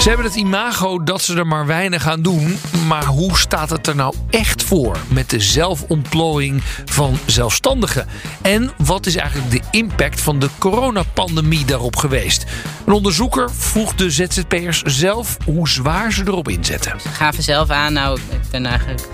Ze hebben het imago dat ze er maar weinig aan doen. Maar hoe staat het er nou echt voor met de zelfontplooiing van zelfstandigen? En wat is eigenlijk de impact van de coronapandemie daarop geweest? Een onderzoeker vroeg de ZZP'ers zelf hoe zwaar ze erop inzetten. Ze gaven zelf aan, nou, ik ben eigenlijk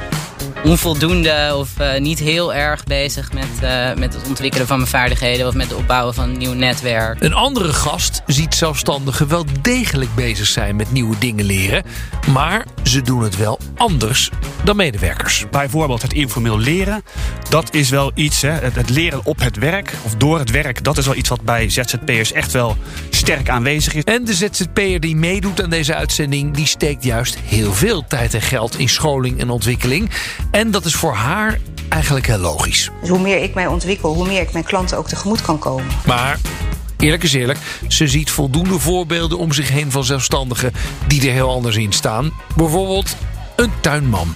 onvoldoende of uh, niet heel erg bezig met, uh, met het ontwikkelen van mijn vaardigheden of met het opbouwen van een nieuw netwerk. Een andere gast ziet zelfstandigen wel degelijk bezig zijn met nieuwe dingen leren, maar ze doen het wel anders dan medewerkers. Bijvoorbeeld het informeel leren, dat is wel iets, hè, het, het leren op het werk of door het werk, dat is wel iets wat bij ZZP'ers echt wel sterk aanwezig is. En de ZZP'er die meedoet aan deze uitzending, die steekt juist heel veel tijd en geld in scholing en ontwikkeling. En dat is voor haar eigenlijk heel logisch. Dus hoe meer ik mij ontwikkel, hoe meer ik mijn klanten ook tegemoet kan komen. Maar eerlijk is eerlijk, ze ziet voldoende voorbeelden om zich heen van zelfstandigen die er heel anders in staan. Bijvoorbeeld een tuinman.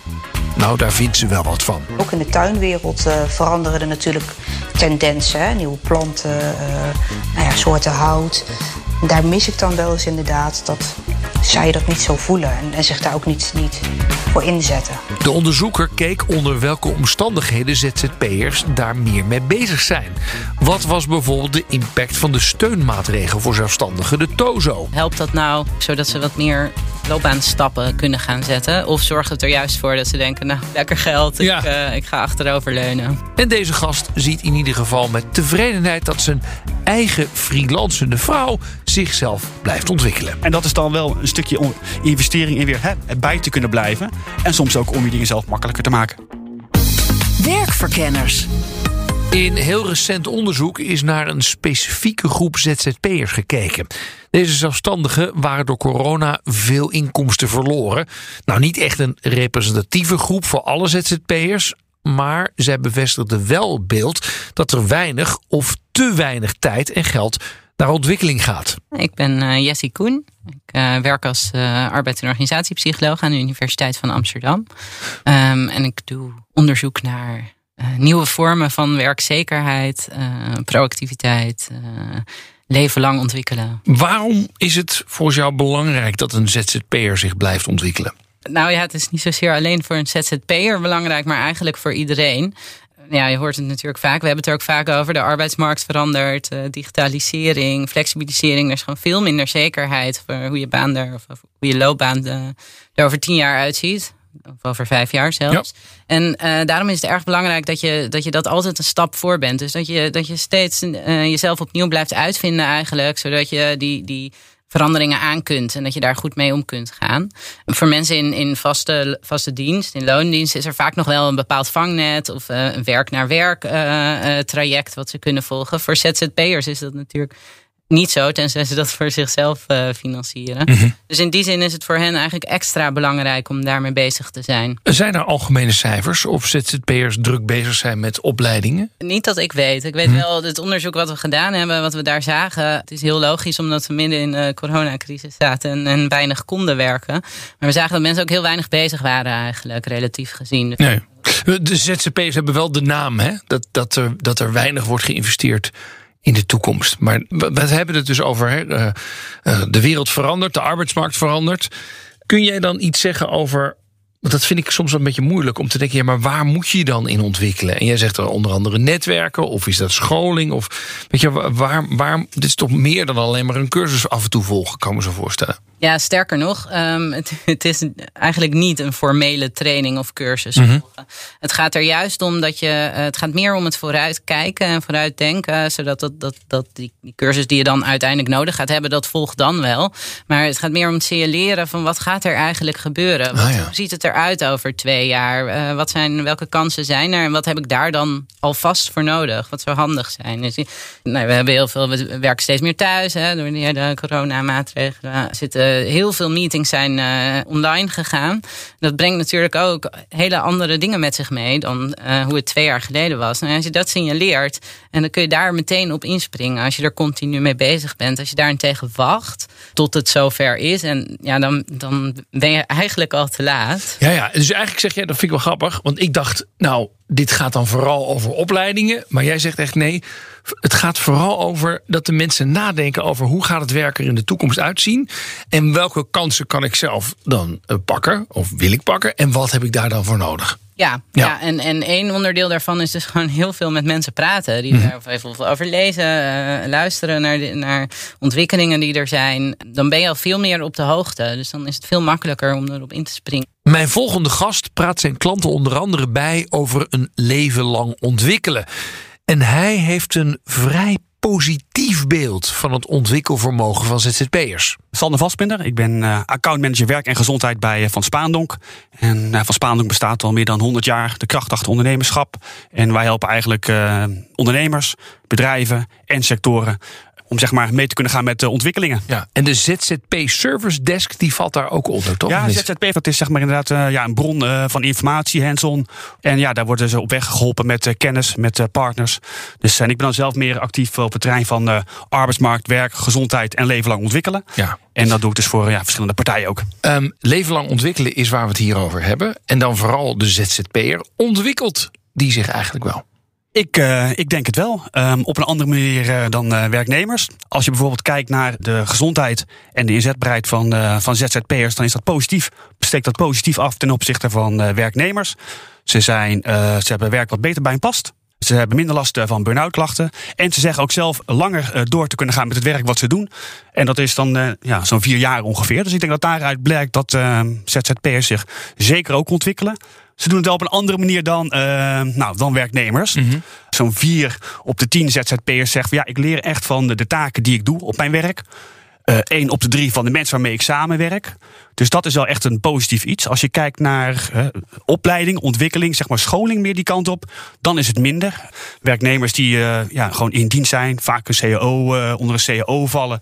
Nou, daar vindt ze wel wat van. Ook in de tuinwereld uh, veranderen er natuurlijk tendensen. Hè? Nieuwe planten, uh, nou ja, soorten hout. Daar mis ik dan wel eens inderdaad dat zij dat niet zo voelen en, en, zich daar ook niet, niet voor inzetten. De onderzoeker keek onder welke omstandigheden ZZP'ers daar meer mee bezig zijn. Wat was bijvoorbeeld de impact van de steunmaatregel voor zelfstandigen, de TOZO? Helpt dat nou zodat ze wat meer loopbaanstappen kunnen gaan zetten? Of zorgt het er juist voor dat ze denken, nou, lekker geld, ja. ik, uh, ik ga achteroverleunen? En deze gast ziet in ieder geval met tevredenheid dat zijn eigen freelancende vrouw zichzelf blijft ontwikkelen. En dat is dan wel een stukje investering in weer hè, bij te kunnen blijven. En soms ook om je dingen zelf makkelijker te maken. Werkverkenners. In heel recent onderzoek is naar een specifieke groep ZZP'ers gekeken. Deze zelfstandigen waren door corona veel inkomsten verloren. Nou, niet echt een representatieve groep voor alle ZZP'ers. Maar zij bevestigden wel het beeld dat er weinig of te weinig tijd en geld naar ontwikkeling gaat. Ik ben uh, Jessie Koen. Ik uh, werk als uh, arbeids- en organisatiepsycholoog aan de Universiteit van Amsterdam. Um, en ik doe onderzoek naar nieuwe vormen van werkzekerheid, proactiviteit, leven lang ontwikkelen. Waarom is het volgens jou belangrijk dat een ZZP'er zich blijft ontwikkelen? Nou ja, het is niet zozeer alleen voor een ZZP'er belangrijk, maar eigenlijk voor iedereen. Ja, je hoort het natuurlijk vaak. We hebben het er ook vaak over. De arbeidsmarkt verandert, uh, digitalisering, flexibilisering. Er is gewoon veel minder zekerheid voor hoe je baan er, of hoe je loopbaan er over tien jaar uitziet. Of over vijf jaar zelfs. Ja. En uh, daarom is het erg belangrijk dat je, dat je dat altijd een stap voor bent. Dus dat je, dat je steeds uh, jezelf opnieuw blijft uitvinden eigenlijk. Zodat je die, die veranderingen aan kunt en dat je daar goed mee om kunt gaan. Voor mensen in, in vaste, vaste dienst, in loondienst, is er vaak nog wel een bepaald vangnet of uh, een werk naar werk uh, uh, traject wat ze kunnen volgen. Voor ZZP'ers is dat natuurlijk niet zo, tenzij ze dat voor zichzelf uh, financieren. Mm -hmm. Dus in die zin is het voor hen eigenlijk extra belangrijk om daarmee bezig te zijn. Zijn er algemene cijfers of ZZP'ers druk bezig zijn met opleidingen? Niet dat ik weet. Ik weet mm -hmm. wel, het onderzoek wat we gedaan hebben, wat we daar zagen. Het is heel logisch omdat we midden in de coronacrisis zaten en, en weinig konden werken. Maar we zagen dat mensen ook heel weinig bezig waren eigenlijk, relatief gezien. Nee. De ZZP'ers hebben wel de naam, hè? Dat, dat, er, dat er weinig wordt geïnvesteerd in de toekomst. Maar we hebben het dus over hè, uh, uh, de wereld verandert, de arbeidsmarkt verandert. Kun jij dan iets zeggen over. Want dat vind ik soms een beetje moeilijk om te denken, ja, maar waar moet je je dan in ontwikkelen? En jij zegt er onder andere netwerken, of is dat scholing? Of weet je, waar, waar, dit is toch meer dan alleen maar een cursus af en toe volgen, kan ik me zo voorstellen. Ja, sterker nog, um, het, het, is eigenlijk niet een formele training of cursus. Mm -hmm. Het gaat er juist om dat je, het gaat meer om het vooruitkijken en vooruitdenken, zodat dat, dat, dat die, die cursus die je dan uiteindelijk nodig gaat hebben, dat volgt dan wel. Maar het gaat meer om het signaleren van wat gaat er eigenlijk gebeuren? Wat, ah, ja. Hoe ziet het eruit over twee jaar? Uh, wat zijn, welke kansen zijn er en wat heb ik daar dan alvast voor nodig? Wat zou handig zijn? Dus, nou, we hebben heel veel, we werken steeds meer thuis hè, door de coronamaatregelen. Zitten heel veel meetings zijn online gegaan. Dat brengt natuurlijk ook hele andere dingen met zich mee dan hoe het twee jaar geleden was. En als je dat signaleert, en dan kun je daar meteen op inspringen. Als je er continu mee bezig bent. Als je daarentegen wacht tot het zover is. En ja, dan, dan ben je eigenlijk al te laat. Ja, ja, dus eigenlijk zeg jij, dat vind ik wel grappig. Want ik dacht, nou, dit gaat dan vooral over opleidingen. Maar jij zegt echt nee. Het gaat vooral over dat de mensen nadenken over hoe gaat het werk er in de toekomst uitzien. En welke kansen kan ik zelf dan eh, pakken of wil ik pakken. En wat heb ik daar dan voor nodig? Ja, ja. en, en één onderdeel daarvan is dus gewoon heel veel met mensen praten. Die mm daar even over lezen, uh, luisteren naar, de, naar ontwikkelingen die er zijn. Dan ben je al veel meer op de hoogte. Dus dan is het veel makkelijker om erop in te springen. Mijn volgende gast praat zijn klanten onder andere bij over een leven lang ontwikkelen. En hij heeft een vrij positief beeld van het ontwikkelvermogen van ZZP'ers. Sander Vastbinder, ik ben uh, accountmanager werk en gezondheid bij uh, Van Spaandonk. En uh, Van Spaandonk bestaat al meer dan 100 jaar, de kracht achter ondernemerschap. En wij helpen eigenlijk ondernemers, bedrijven en sectoren om zeg maar mee te kunnen gaan met de ontwikkelingen. Ja, en de ZZP Service Desk die valt daar ook onder, toch? Ja, ZZP dat is zeg maar inderdaad uh, ja, een bron uh, van informatie, hands-on. En ja, daar worden ze op weg geholpen met uh, kennis, met partners. Dus en ik ben dan zelf meer actief op het terrein van arbeidsmarkt, werk, gezondheid en leven lang ontwikkelen. Ja. En dat doe ik dus voor ja, verschillende partijen ook. Um, leven lang ontwikkelen is waar we het hier over hebben. En dan vooral de ZZP'er. Ontwikkelt die zich eigenlijk wel? Ik, uh, ik denk het wel. Um, op een andere manier uh, dan uh, werknemers. Als je bijvoorbeeld kijkt naar de gezondheid en de inzetbaarheid van, van ZZP'ers, dan is dat positief. Steekt dat positief af ten opzichte van werknemers. Ze, zijn, ze hebben werk wat beter bij hen past. Ze hebben minder last van burn-out klachten. En ze zeggen ook zelf langer door te kunnen gaan met het werk wat ze doen. En dat is dan ja, zo'n vier jaar ongeveer. Dus ik denk dat daaruit blijkt dat ZZP'ers zich zeker ook ontwikkelen. Ze doen het wel op een andere manier dan, uh, nou, dan werknemers. Mm -hmm. Zo'n vier op de tien ZZP'ers zegt van ja, ik leer echt van de, de taken die ik doe op mijn werk. Eén uh, op de drie van de mensen waarmee ik samenwerk. Dus dat is wel echt een positief iets. Als je kijkt naar uh, opleiding, ontwikkeling, zeg maar scholing meer die kant op, dan is het minder. Werknemers die uh, ja, gewoon in dienst zijn, vaak een CAO, onder een CAO vallen.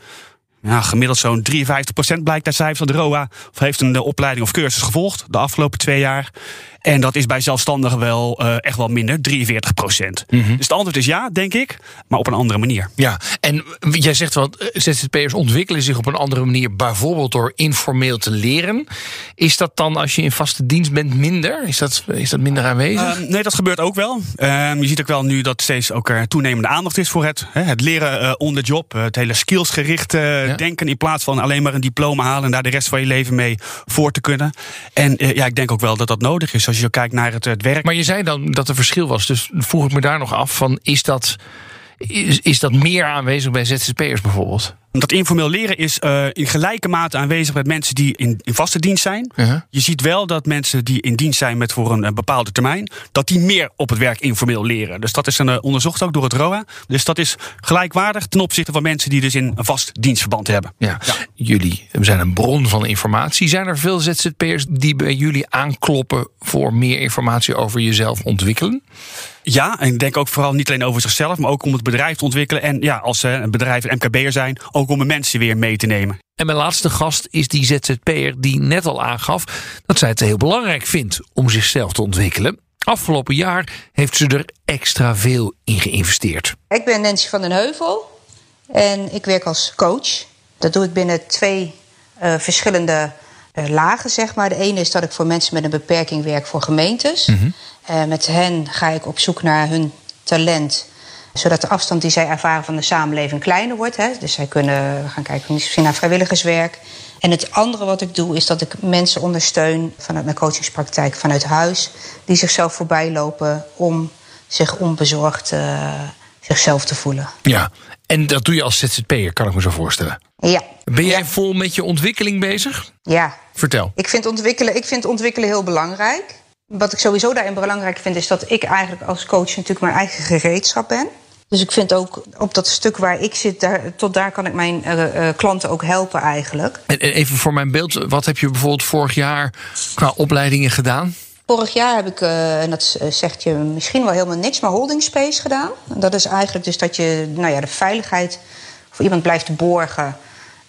Ja, gemiddeld zo'n 53% blijkt uit cijfers van de ROA. Of heeft een opleiding of cursus gevolgd de afgelopen twee jaar. En dat is bij zelfstandigen wel uh, echt wel minder, 43 procent. Mm -hmm. Dus het antwoord is ja, denk ik, maar op een andere manier. Ja, en jij zegt wel, ZZP'ers ontwikkelen zich op een andere manier, bijvoorbeeld door informeel te leren. Is dat dan als je in vaste dienst bent minder? Is dat, is dat minder aanwezig? Uh, nee, dat gebeurt ook wel. Uh, je ziet ook wel nu dat steeds ook er toenemende aandacht is voor het, hè, het leren uh, on the job. Het hele skillsgericht ja. denken in plaats van alleen maar een diploma halen en daar de rest van je leven mee voor te kunnen. En ja, ik denk ook wel dat dat nodig is als je kijkt naar het, het werk. Maar je zei dan dat er verschil was. Dus vroeg ik me daar nog af van is dat, is, is dat meer aanwezig bij ZZP'ers bijvoorbeeld? Dat informeel leren is uh, in gelijke mate aanwezig met mensen die in, in vaste dienst zijn. Uh -huh. Je ziet wel dat mensen die in dienst zijn met voor een, een, bepaalde termijn, dat die meer op het werk informeel leren. Dus dat is een, uh, onderzocht ook door het ROA. Dus dat is gelijkwaardig ten opzichte van mensen die dus in een vast dienstverband hebben. Ja. ja. Jullie zijn een bron van informatie. Zijn er veel ZZP'ers die bij jullie aankloppen voor meer informatie over jezelf ontwikkelen? Ja, en ik denk ook vooral niet alleen over zichzelf, maar ook om het bedrijf te ontwikkelen. En ja, als ze een bedrijf een MKB'er zijn, ook om de mensen weer mee te nemen. En mijn laatste gast is die ZZP'er die net al aangaf dat zij het heel belangrijk vindt om zichzelf te ontwikkelen. Afgelopen jaar heeft ze er extra veel in geïnvesteerd. Ik ben Nancy van den Heuvel en ik werk als coach. Dat doe ik binnen twee uh, verschillende uh, lagen, zeg maar. De ene is dat ik voor mensen met een beperking werk voor gemeentes. Mm -hmm. uh, met hen ga ik op zoek naar hun talent zodat de afstand die zij ervaren van de samenleving kleiner wordt. Hè. Dus zij kunnen gaan kijken misschien naar vrijwilligerswerk. En het andere wat ik doe is dat ik mensen ondersteun vanuit mijn coachingspraktijk vanuit huis. Die zichzelf voorbij lopen om zich onbezorgd uh, zichzelf te voelen. Ja, en dat doe je als ZZP'er, kan ik me zo voorstellen. Ja. Ben jij ja. vol met je ontwikkeling bezig? Ja. Vertel. Ik vind ontwikkelen, ik vind ontwikkelen heel belangrijk. Wat ik sowieso daarin belangrijk vind, is dat ik eigenlijk als coach natuurlijk mijn eigen gereedschap ben. Dus ik vind ook op dat stuk waar ik zit, daar, tot daar kan ik mijn uh, uh, klanten ook helpen eigenlijk. En even voor mijn beeld, wat heb je bijvoorbeeld vorig jaar qua opleidingen gedaan? Vorig jaar heb ik, uh, en dat zegt je misschien wel helemaal niks, maar holding space gedaan. Dat is eigenlijk dus dat je nou ja, de veiligheid voor iemand blijft borgen,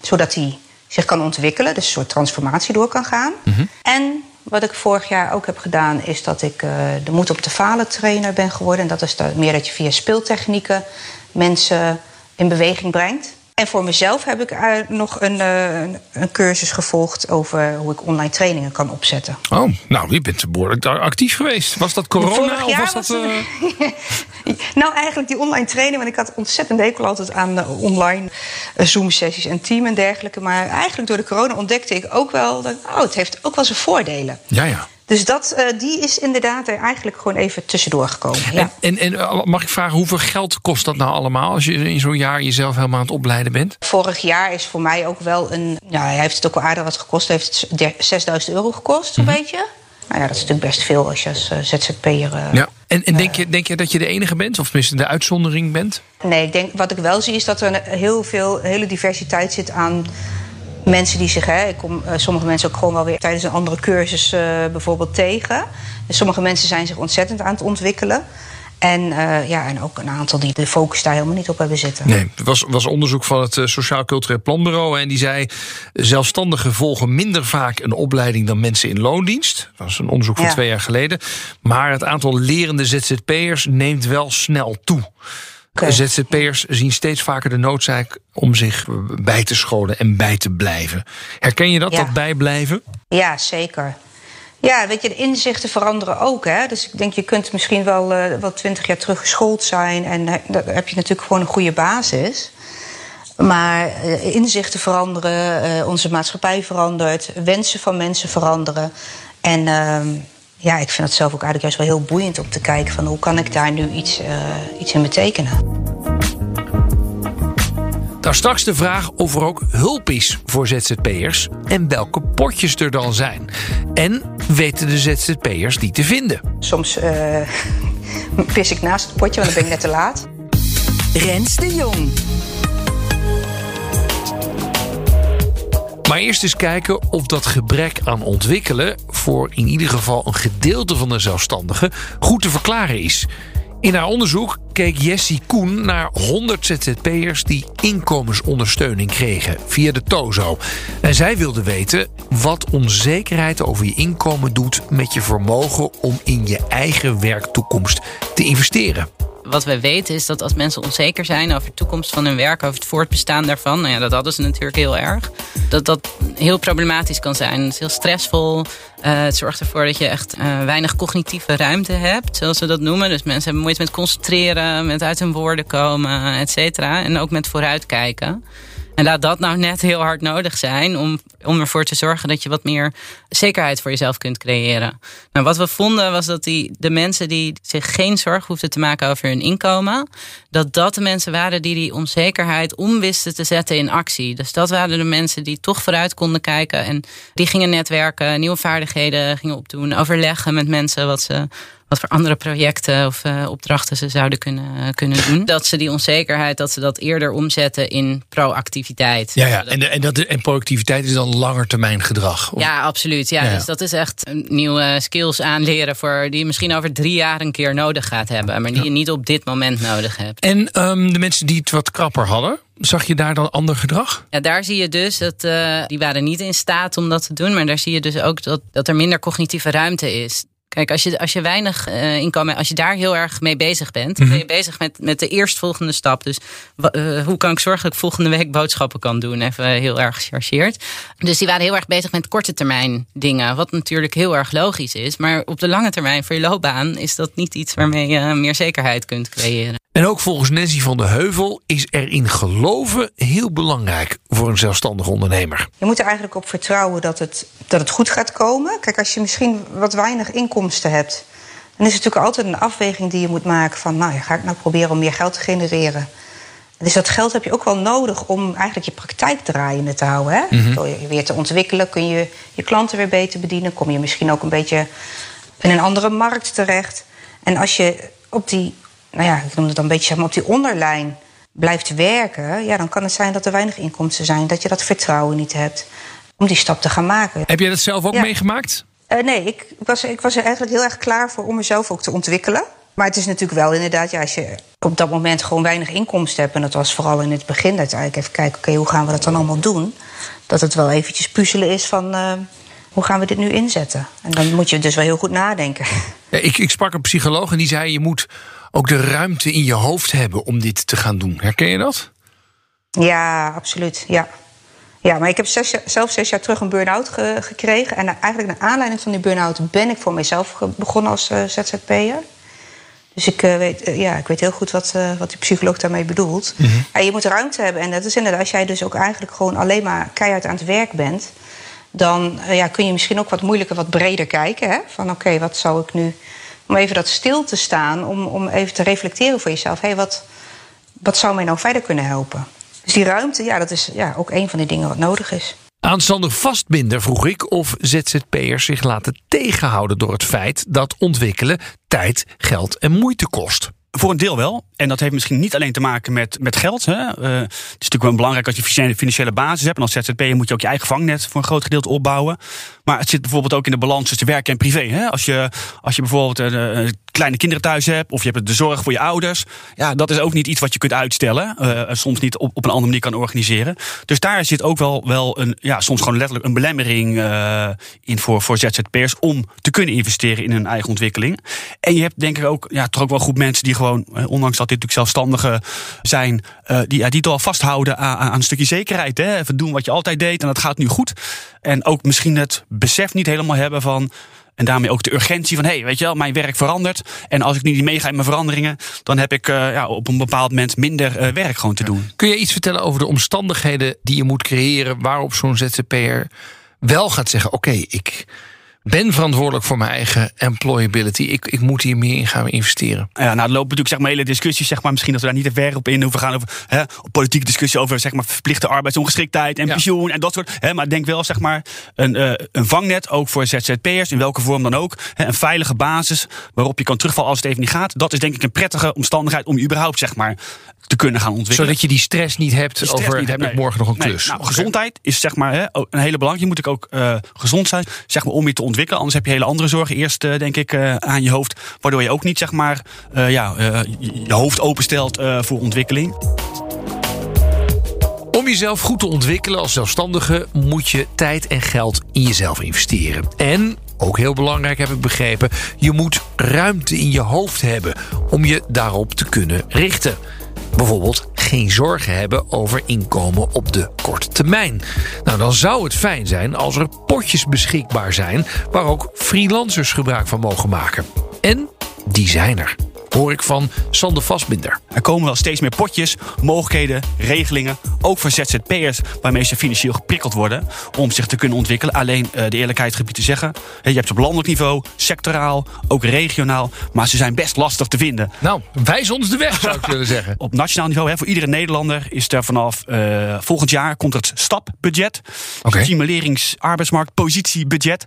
zodat hij zich kan ontwikkelen, dus een soort transformatie door kan gaan. En wat ik vorig jaar ook heb gedaan, is dat ik uh, de moed op de falen trainer ben geworden. En dat is meer dat je via speeltechnieken mensen in beweging brengt. En voor mezelf heb ik nog een, uh, een, cursus gevolgd over hoe ik online trainingen kan opzetten. Oh, nou, je bent behoorlijk actief geweest. Was dat corona of was dat... Was uh... nou, eigenlijk die online training, want ik had ontzettend hekel altijd aan online Zoom-sessies en team en dergelijke. Maar eigenlijk door de corona ontdekte ik ook wel dat oh, het heeft ook wel zijn voordelen. Ja, ja. Dus dat, uh, die is inderdaad er eigenlijk gewoon even tussendoor gekomen. Ja. En, en, en, mag ik vragen, hoeveel geld kost dat nou allemaal... als je in zo'n jaar jezelf helemaal aan het opleiden bent? Vorig jaar is voor mij ook wel een... Ja, hij heeft het ook wel aardig wat gekost. Hij heeft 6000 euro gekost, zo'n mm -hmm. beetje. Nou ja, dat is natuurlijk best veel als je als uh, ZZP'er... Uh, ja. En, en denk, je, denk je dat je de enige bent? Of tenminste de uitzondering bent? Nee, ik denk, wat ik wel zie is dat er heel veel... hele diversiteit zit aan mensen die zich, hè, ik kom uh, sommige mensen ook gewoon wel weer tijdens een andere cursus uh, bijvoorbeeld tegen. Dus sommige mensen zijn zich ontzettend aan het ontwikkelen. En, uh, ja, en ook een aantal die de focus daar helemaal niet op hebben zitten. Nee, er was, was onderzoek van het Sociaal Cultureel Planbureau. En die zei: zelfstandigen volgen minder vaak een opleiding dan mensen in loondienst. Dat was een onderzoek van ja. twee jaar geleden. Maar het aantal lerende ZZP'ers neemt wel snel toe. Okay. ZZP'ers zien steeds vaker de noodzaak om zich bij te scholen en bij te blijven. Herken je dat, ja. dat bijblijven? Ja, zeker. Ja, weet je, de inzichten veranderen ook. Hè? Dus ik denk, je kunt misschien wel uh, wel twintig jaar terug geschoold zijn... en uh, dan heb je natuurlijk gewoon een goede basis. Maar uh, inzichten veranderen, onze maatschappij verandert... wensen van mensen veranderen. En ehm, ja, ik vind het zelf ook eigenlijk juist wel heel boeiend om te kijken van hoe kan ik daar nu iets, uh, iets in betekenen. Daar straks de vraag of er ook hulp is voor ZZP'ers en welke potjes er dan zijn. En weten de ZZP'ers die te vinden? Soms uh, pis ik naast het potje, want dan ben ik net te laat. Rens de Jong. Maar eerst eens kijken of dat gebrek aan ontwikkelen voor in ieder geval een gedeelte van de zelfstandigen goed te verklaren is. In haar onderzoek keek Jessie Koen naar 100 ZZP'ers die inkomensondersteuning kregen via de TOZO. En zij wilde weten wat onzekerheid over je inkomen doet met je vermogen om in je eigen werktoekomst te investeren wat wij weten is dat als mensen onzeker zijn over de toekomst van hun werk, over het voortbestaan daarvan, nou ja, dat hadden ze natuurlijk heel erg, dat dat heel problematisch kan zijn. Het is heel stressvol. Uh, het zorgt ervoor dat je echt uh, weinig cognitieve ruimte hebt, zoals we dat noemen. Dus mensen hebben moeite met concentreren, met uit hun woorden komen, et cetera. En ook met vooruitkijken. En laat dat nou net heel hard nodig zijn om, om ervoor te zorgen dat je wat meer zekerheid voor jezelf kunt creëren. Nou, wat we vonden was dat die, de mensen die zich geen zorg hoefden te maken over hun inkomen, dat dat de mensen waren die die onzekerheid om wisten te zetten in actie. Dus dat waren de mensen die toch vooruit konden kijken en die gingen netwerken, nieuwe vaardigheden gingen opdoen, overleggen met mensen wat ze wat voor andere projecten of uh, opdrachten ze zouden kunnen, kunnen doen. Dat ze die onzekerheid, dat ze dat eerder omzetten in proactiviteit. Ja, ja. En, en, dat, en proactiviteit is dan langetermijn gedrag? Of? Ja, absoluut. Ja, ja, Dus dat is echt nieuwe skills aanleren voor die je misschien over drie jaar een keer nodig gaat hebben. Maar die ja. je niet op dit moment nodig hebt. En um, de mensen die het wat krapper hadden, Zag je daar dan ander gedrag? Ja, daar zie je dus dat uh, die waren niet in staat om dat te doen. Maar daar zie je dus ook dat, dat er minder cognitieve ruimte is. Kijk, als je, als je weinig uh, inkomen, als je daar heel erg mee bezig bent, dan ben je bezig met, met de eerstvolgende stap. Dus uh, hoe kan ik zorgen dat ik volgende week boodschappen kan doen? Even heel erg gechargeerd. Dus die waren heel erg bezig met korte termijn dingen, wat natuurlijk heel erg logisch is. Maar op de lange termijn voor je loopbaan is dat niet iets waarmee je meer zekerheid kunt creëren. En ook volgens Nancy van de Heuvel is erin geloven heel belangrijk voor een zelfstandig ondernemer. Je moet er eigenlijk op vertrouwen dat het, dat het goed gaat komen. Kijk, als je misschien wat weinig inkomsten hebt, dan is het natuurlijk altijd een afweging die je moet maken van, nou, ga ik nou proberen om meer geld te genereren. Dus dat geld heb je ook wel nodig om eigenlijk je praktijk draaiende te houden. Hè? Mhm. Door je weer te ontwikkelen, kun je je klanten weer beter bedienen. Kom je misschien ook een beetje in een andere markt terecht. En als je op die nou ja, ik noem het dan een beetje zeg maar, op die onderlijn blijft werken, ja, dan kan het zijn dat er weinig inkomsten zijn, dat je dat vertrouwen niet hebt om die stap te gaan maken. Heb jij dat zelf ook Ja. meegemaakt? Eh, nee, ik was, ik was er eigenlijk heel erg klaar voor om mezelf ook te ontwikkelen. Maar het is natuurlijk wel inderdaad, ja, als je op dat moment gewoon weinig inkomsten hebt... en dat was vooral in het begin uiteindelijk even kijken... oké, hoe gaan we dat dan allemaal doen? Dat het wel eventjes puzzelen is van... Uh, hoe gaan we dit nu inzetten? En dan moet je dus wel heel goed nadenken. Ja, ik, ik sprak een psycholoog en die zei... je moet ook de ruimte in je hoofd hebben om dit te gaan doen. Herken je dat? Ja, absoluut. Ja. Ja, maar ik heb zes, zelf zes jaar terug een burn-out gekregen. En eigenlijk naar aanleiding van die burn-out ben ik voor mezelf begonnen als uh, ZZP'er. Dus ik, uh, weet, uh, ja, ik weet heel goed wat, wat die psycholoog daarmee bedoelt. Mm -hmm. je moet ruimte hebben. En dat is inderdaad, als jij dus ook eigenlijk gewoon alleen maar keihard aan het werk bent... dan ja, kun je misschien ook wat moeilijker, wat breder kijken. Hè? Van oké, wat zou ik nu... Om even dat stil te staan, om, om even te reflecteren voor jezelf. Hé, hey, wat, wat zou mij nou verder kunnen helpen? Dus die ruimte, ja, dat is ja, ook een van die dingen wat nodig is. Aan Sander Vastbinder vroeg ik of ZZP'ers zich laten tegenhouden door het feit dat ontwikkelen tijd, geld en moeite kost. Voor een deel wel. En dat heeft misschien niet alleen te maken met, met geld. Hè. Uh, het is natuurlijk wel belangrijk als je financiële, financiële basis hebt. En als ZZP'er moet je ook je eigen vangnet voor een groot gedeelte opbouwen. Maar het zit bijvoorbeeld ook in de balans tussen werk en privé. Hè. Als, je, als je bijvoorbeeld uh, kleine kinderen thuis hebt. Of je hebt de zorg voor je ouders. Ja, dat is ook niet iets wat je kunt uitstellen. Uh, soms niet op, op een andere manier kan organiseren. Dus daar zit ook wel, wel een, ja, soms gewoon letterlijk een belemmering in voor, voor ZZP'ers. Om te kunnen investeren in hun eigen ontwikkeling. En je hebt denk ik ook, ja, toch ook wel goed mensen die gewoon, ondanks dat dit natuurlijk zelfstandigen zijn, die, ja, die toch wel vasthouden aan, aan, een stukje zekerheid. Hè? Even doen wat je altijd deed en dat gaat nu goed. En ook misschien het besef niet helemaal hebben van. En daarmee ook de urgentie van, hé, hey, weet je wel, mijn werk verandert. En als ik nu niet meega in mijn veranderingen, dan heb ik uh, ja, op een bepaald moment minder uh, werk gewoon te doen. Kun je iets vertellen over de omstandigheden die je moet creëren waarop zo'n ZZP'er wel gaat zeggen: oké, okay, ik ben verantwoordelijk voor mijn eigen employability. Ik, ik moet hier meer in gaan investeren. Ja, nou, er lopen natuurlijk zeg maar, hele discussies. Zeg maar, misschien dat we daar niet te ver op in hoeven gaan. Over, hè, politieke discussie over zeg maar, verplichte arbeidsongeschiktheid en ja. pensioen en dat soort. Hè, maar denk wel zeg maar, een, uh, een vangnet, ook voor ZZP'ers, in welke vorm dan ook. Hè, een veilige basis waarop je kan terugvallen als het even niet gaat. Dat is denk ik een prettige omstandigheid om überhaupt zeg maar, te kunnen gaan ontwikkelen. Zodat je die stress niet hebt stress over niet heb ik morgen nog een klus. Nou, okay. Gezondheid is zeg maar hè, een hele belangrijke. Je moet ook uh, gezond zijn zeg maar, om je te Anders heb je hele andere zorgen eerst uh, denk ik uh, aan je hoofd. Waardoor je ook niet zeg maar, ja, je hoofd openstelt voor ontwikkeling. Om jezelf goed te ontwikkelen als zelfstandige moet je tijd en geld in jezelf investeren. En ook heel belangrijk heb ik begrepen, je moet ruimte in je hoofd hebben om je daarop te kunnen richten. Bijvoorbeeld geen zorgen hebben over inkomen op de korte termijn. Nou, dan zou het fijn zijn als er potjes beschikbaar zijn waar ook freelancers gebruik van mogen maken. En die zijn er hoor ik van Sander Vastbinder. Er komen wel steeds meer potjes, mogelijkheden, regelingen, ook voor ZZP'ers, waarmee ze financieel geprikkeld worden om zich te kunnen ontwikkelen. Alleen uh, de eerlijkheid gebied te zeggen, je hebt op landelijk niveau, sectoraal, ook regionaal, maar ze zijn best lastig te vinden. Nou, wijs ons de weg zou ik willen zeggen. op nationaal niveau, hè, voor iedere Nederlander is er vanaf uh, volgend jaar komt het stapbudget, okay. stimulerings arbeidsmarkt positiebudget.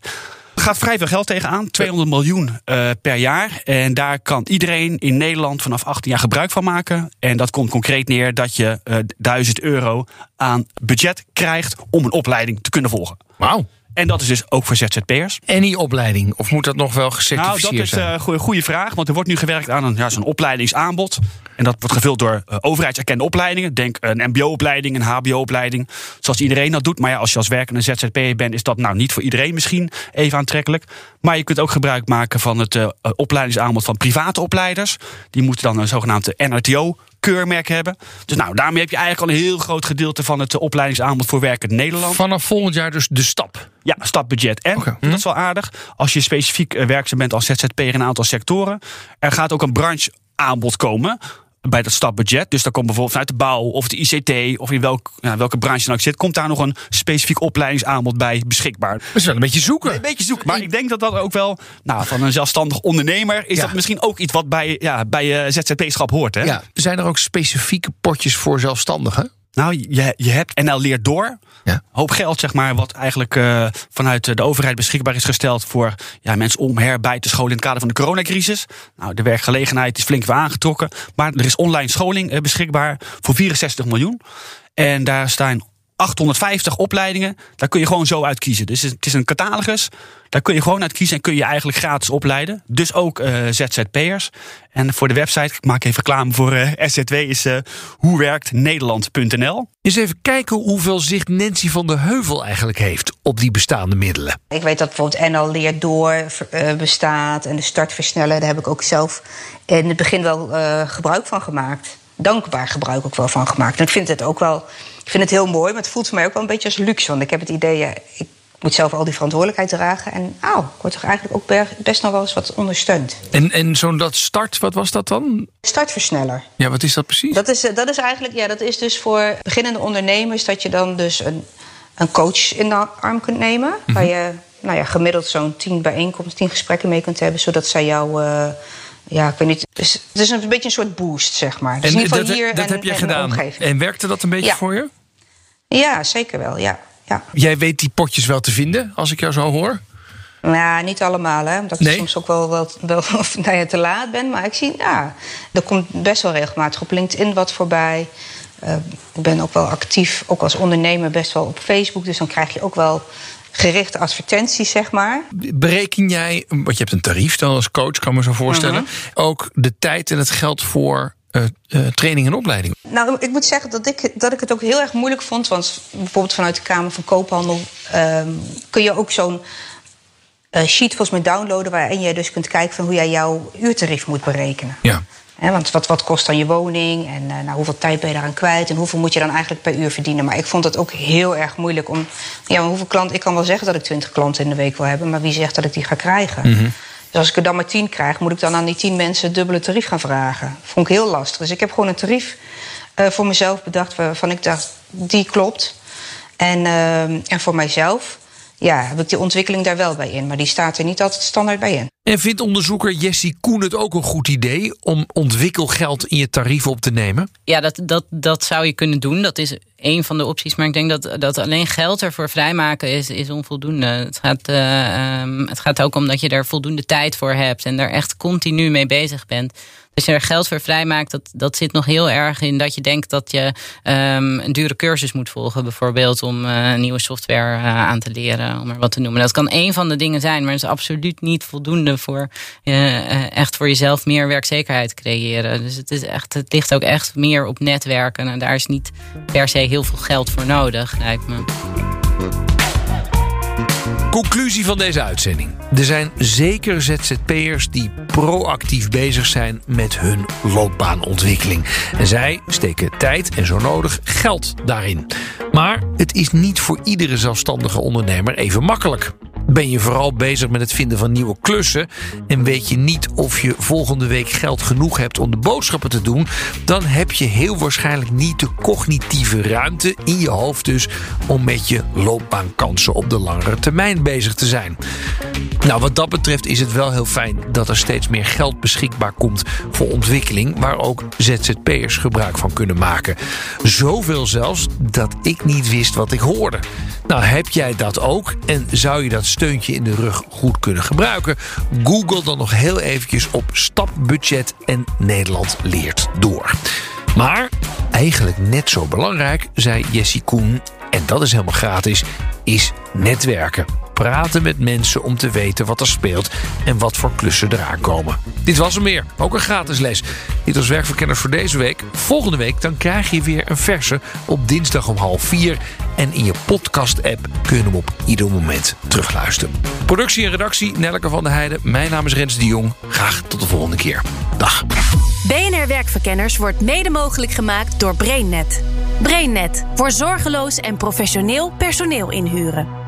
Gaat vrij veel geld tegenaan, 200 miljoen uh, per jaar. En daar kan iedereen in Nederland vanaf 18 jaar gebruik van maken. En dat komt concreet neer dat je uh, 1000 euro aan budget krijgt om een opleiding te kunnen volgen. Wauw. En dat is dus ook voor ZZP'ers. En die opleiding? Of moet dat nog wel gecertificeerd zijn? Nou, dat is een uh, goede vraag. Want er wordt nu gewerkt aan een, ja, zo'n opleidingsaanbod. En dat wordt gevuld door uh, overheidserkende opleidingen. Denk een mbo-opleiding, een hbo-opleiding. Zoals iedereen dat doet. Maar ja, als je als werkende ZZP'er bent... is dat nou niet voor iedereen misschien even aantrekkelijk. Maar je kunt ook gebruik maken van het uh, opleidingsaanbod van private opleiders. Die moeten dan een zogenaamde NRTO keurmerk hebben. Dus nou, daarmee heb je eigenlijk al een heel groot gedeelte van het opleidingsaanbod voor werk in Nederland. Vanaf volgend jaar dus de stap. Ja, stapbudget. En, okay. dat is wel aardig, als je specifiek werkzaam bent als ZZP'er in een aantal sectoren. Er gaat ook een brancheaanbod komen bij dat stapbudget. Dus daar komt bijvoorbeeld vanuit de bouw of de ICT of in welk, ja, welke branche dan ook zit, komt daar nog een specifiek opleidingsaanbod bij beschikbaar. Dat is wel een beetje zoeken. Een beetje zoeken. Maar ik denk dat dat ook wel, nou, van een zelfstandig ondernemer is ja. dat misschien ook iets wat bij, ja, bij je ZZP-schap hoort. Hè? Ja. Zijn er ook specifieke potjes voor zelfstandigen? Nou, je, je hebt NL Leert Door. Ja. Hoop geld, zeg maar, wat eigenlijk uh, vanuit de overheid beschikbaar is gesteld voor ja, mensen om herbij te scholen in het kader van de coronacrisis. Nou, de werkgelegenheid is flink weer aangetrokken. Maar er is online scholing uh, beschikbaar voor 64 miljoen. En daar staan 850 opleidingen. Daar kun je gewoon zo uit kiezen. Dus het is een catalogus. Daar kun je gewoon uit kiezen en kun je eigenlijk gratis opleiden. Dus ook uh, ZZP'ers. En voor de website, ik maak even reclame voor uh, SZW, is uh, hoewerktnederland.nl. Eens even kijken hoeveel zicht Nancy van der Heuvel eigenlijk heeft op die bestaande middelen. Ik weet dat bijvoorbeeld NL Leert Door bestaat en de startversneller. Daar heb ik ook zelf in het begin wel gebruik van gemaakt. Dankbaar gebruik ook wel van gemaakt. En ik vind het ook wel, ik vind het heel mooi, maar het voelt voor mij ook wel een beetje als luxe. Want ik heb het idee, ja, ik moet zelf al die verantwoordelijkheid dragen. En oh, ik word toch eigenlijk ook best nog wel eens wat ondersteund. En, en zo'n dat start, wat was dat dan? Startversneller. Ja, wat is dat precies? Dat is, dat is eigenlijk, ja, dat is dus voor beginnende ondernemers dat je dan dus een, een coach in de arm kunt nemen. Mhm. Waar je nou ja, gemiddeld zo'n tien bijeenkomsten, tien gesprekken mee kunt hebben, zodat zij jou. Uh, ja, ik weet niet. Het is, een beetje een soort boost, zeg maar. Dus en in ieder geval dat, hier dat heb je gedaan. En werkte dat een beetje voor je? Ja, zeker wel. Ja. Ja. Jij weet die potjes wel te vinden, als ik jou zo hoor? Nou, niet allemaal, hè. Omdat ik soms ook wel, wel, wel nou ja, te laat ben. Maar ik zie, ja, er komt best wel regelmatig op LinkedIn wat voorbij. Uh, ik ben ook wel actief, ook als ondernemer, best wel op Facebook. Dus dan krijg je ook wel gerichte advertenties, zeg maar. Bereken jij, want je hebt een tarief dan als coach, kan me zo voorstellen, mhm. ook de tijd en het geld voor uh, uh, training en opleiding? Nou, ik moet zeggen dat ik, dat ik het ook heel erg moeilijk vond. Want bijvoorbeeld vanuit de Kamer van Koophandel um, kun je ook zo'n uh, sheet volgens mij downloaden. waarin je dus kunt kijken van hoe jij jouw uurtarief moet berekenen. Ja. Want wat, wat kost dan je woning en nou, hoeveel tijd ben je daaraan kwijt en hoeveel moet je dan eigenlijk per uur verdienen. Maar ik vond het ook heel erg moeilijk om. Ja, hoeveel klanten. Ik kan wel zeggen dat ik 20 klanten in de week wil hebben, maar wie zegt dat ik die ga krijgen? Mm -hmm. Dus als ik er dan maar tien krijg, moet ik dan aan die tien mensen het dubbele tarief gaan vragen. Vond ik heel lastig. Dus ik heb gewoon een tarief uh, voor mezelf bedacht waarvan ik dacht, die klopt. En, uh, en voor mijzelf ja, heb ik die ontwikkeling daar wel bij in. Maar die staat er niet altijd standaard bij in. En vindt onderzoeker Jessie Koen het ook een goed idee om ontwikkelgeld in je tarief op te nemen? Ja, dat, dat, dat zou je kunnen doen. Dat is een van de opties. Maar ik denk dat, dat alleen geld ervoor vrijmaken is, is onvoldoende. Het gaat, uh, het gaat ook om dat je er voldoende tijd voor hebt en daar echt continu mee bezig bent. Je er geld voor vrijmaakt, dat, dat zit nog heel erg in dat je denkt dat je um, een dure cursus moet volgen, bijvoorbeeld om uh, nieuwe software uh, aan te leren, om er wat te noemen. Dat kan één van de dingen zijn, maar het is absoluut niet voldoende voor uh, echt voor jezelf meer werkzekerheid creëren. Dus het, is echt, het ligt ook echt meer op netwerken en daar is niet per se heel veel geld voor nodig, lijkt me. Conclusie van deze uitzending. Er zijn zeker ZZP'ers die proactief bezig zijn met hun loopbaanontwikkeling. En zij steken tijd en zo nodig geld daarin. Maar het is niet voor iedere zelfstandige ondernemer even makkelijk. Ben je vooral bezig met het vinden van nieuwe klussen en weet je niet of je volgende week geld genoeg hebt om de boodschappen te doen, dan heb je heel waarschijnlijk niet de cognitieve ruimte in je hoofd dus om met je loopbaankansen op de langere termijn bezig te zijn. Nou, wat dat betreft is het wel heel fijn dat er steeds meer geld beschikbaar komt voor ontwikkeling waar ook ZZP'ers gebruik van kunnen maken. Zoveel zelfs dat ik niet wist wat ik hoorde. Nou, heb jij dat ook en zou je dat steuntje in de rug goed kunnen gebruiken? Google dan nog heel eventjes op stapbudget en Nederland leert door. Maar eigenlijk net zo belangrijk, zei Jessie Koen, en dat is helemaal gratis, is netwerken praten met mensen om te weten wat er speelt en wat voor klussen eraan komen. Dit was er meer, ook een gratis les. Dit was Werkverkenners voor deze week. Volgende week dan krijg je weer een verse op dinsdag om half vier. En in je podcast-app kun je hem op ieder moment terugluisteren. Productie en redactie Nelke van der Heijden. Mijn naam is Rens de Jong. Graag tot de volgende keer. Dag. BNR Werkverkenners wordt mede mogelijk gemaakt door BrainNet. BrainNet voor zorgeloos en professioneel personeel inhuren.